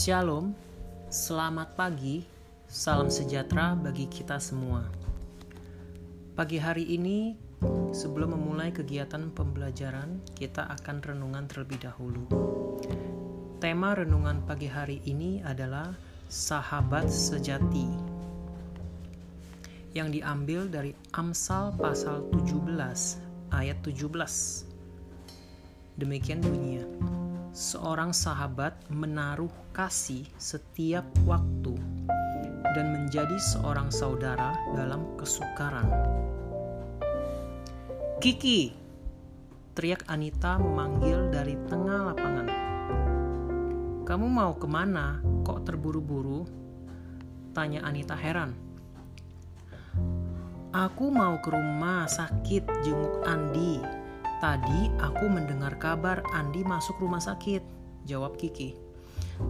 Shalom, selamat pagi, salam sejahtera bagi kita semua. Pagi hari ini, sebelum memulai kegiatan pembelajaran, kita akan renungan terlebih dahulu. Tema renungan pagi hari ini adalah sahabat sejati yang diambil dari Amsal pasal 17 ayat 17. Demikian bunyinya seorang sahabat menaruh kasih setiap waktu dan menjadi seorang saudara dalam kesukaran. Kiki, teriak Anita memanggil dari tengah lapangan. Kamu mau ke mana? Kok terburu-buru? Tanya Anita heran. Aku mau ke rumah sakit jenguk Andi, Tadi aku mendengar kabar Andi masuk rumah sakit, jawab Kiki.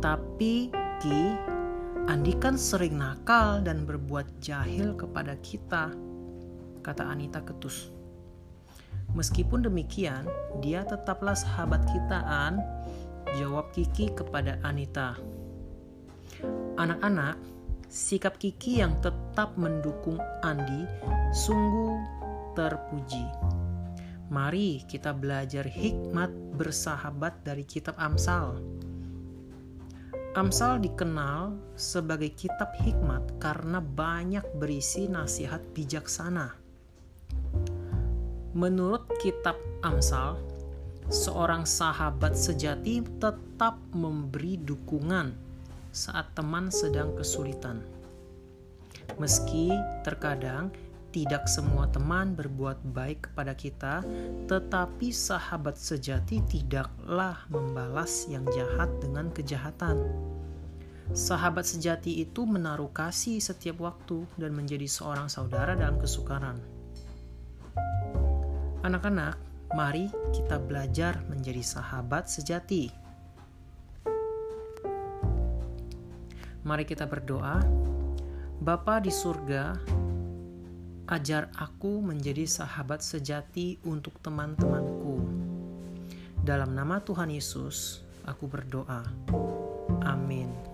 Tapi Ki, Andi kan sering nakal dan berbuat jahil kepada kita, kata Anita ketus. Meskipun demikian, dia tetaplah sahabat kita, An, jawab Kiki kepada Anita. Anak-anak, sikap Kiki yang tetap mendukung Andi sungguh terpuji. Mari kita belajar hikmat bersahabat dari kitab Amsal. Amsal dikenal sebagai kitab hikmat karena banyak berisi nasihat bijaksana. Menurut kitab Amsal, seorang sahabat sejati tetap memberi dukungan saat teman sedang kesulitan. Meski terkadang tidak semua teman berbuat baik kepada kita, tetapi sahabat sejati tidaklah membalas yang jahat dengan kejahatan. Sahabat sejati itu menaruh kasih setiap waktu dan menjadi seorang saudara dalam kesukaran. Anak-anak, mari kita belajar menjadi sahabat sejati. Mari kita berdoa. Bapa di surga, Ajar aku menjadi sahabat sejati untuk teman-temanku. Dalam nama Tuhan Yesus, aku berdoa. Amin.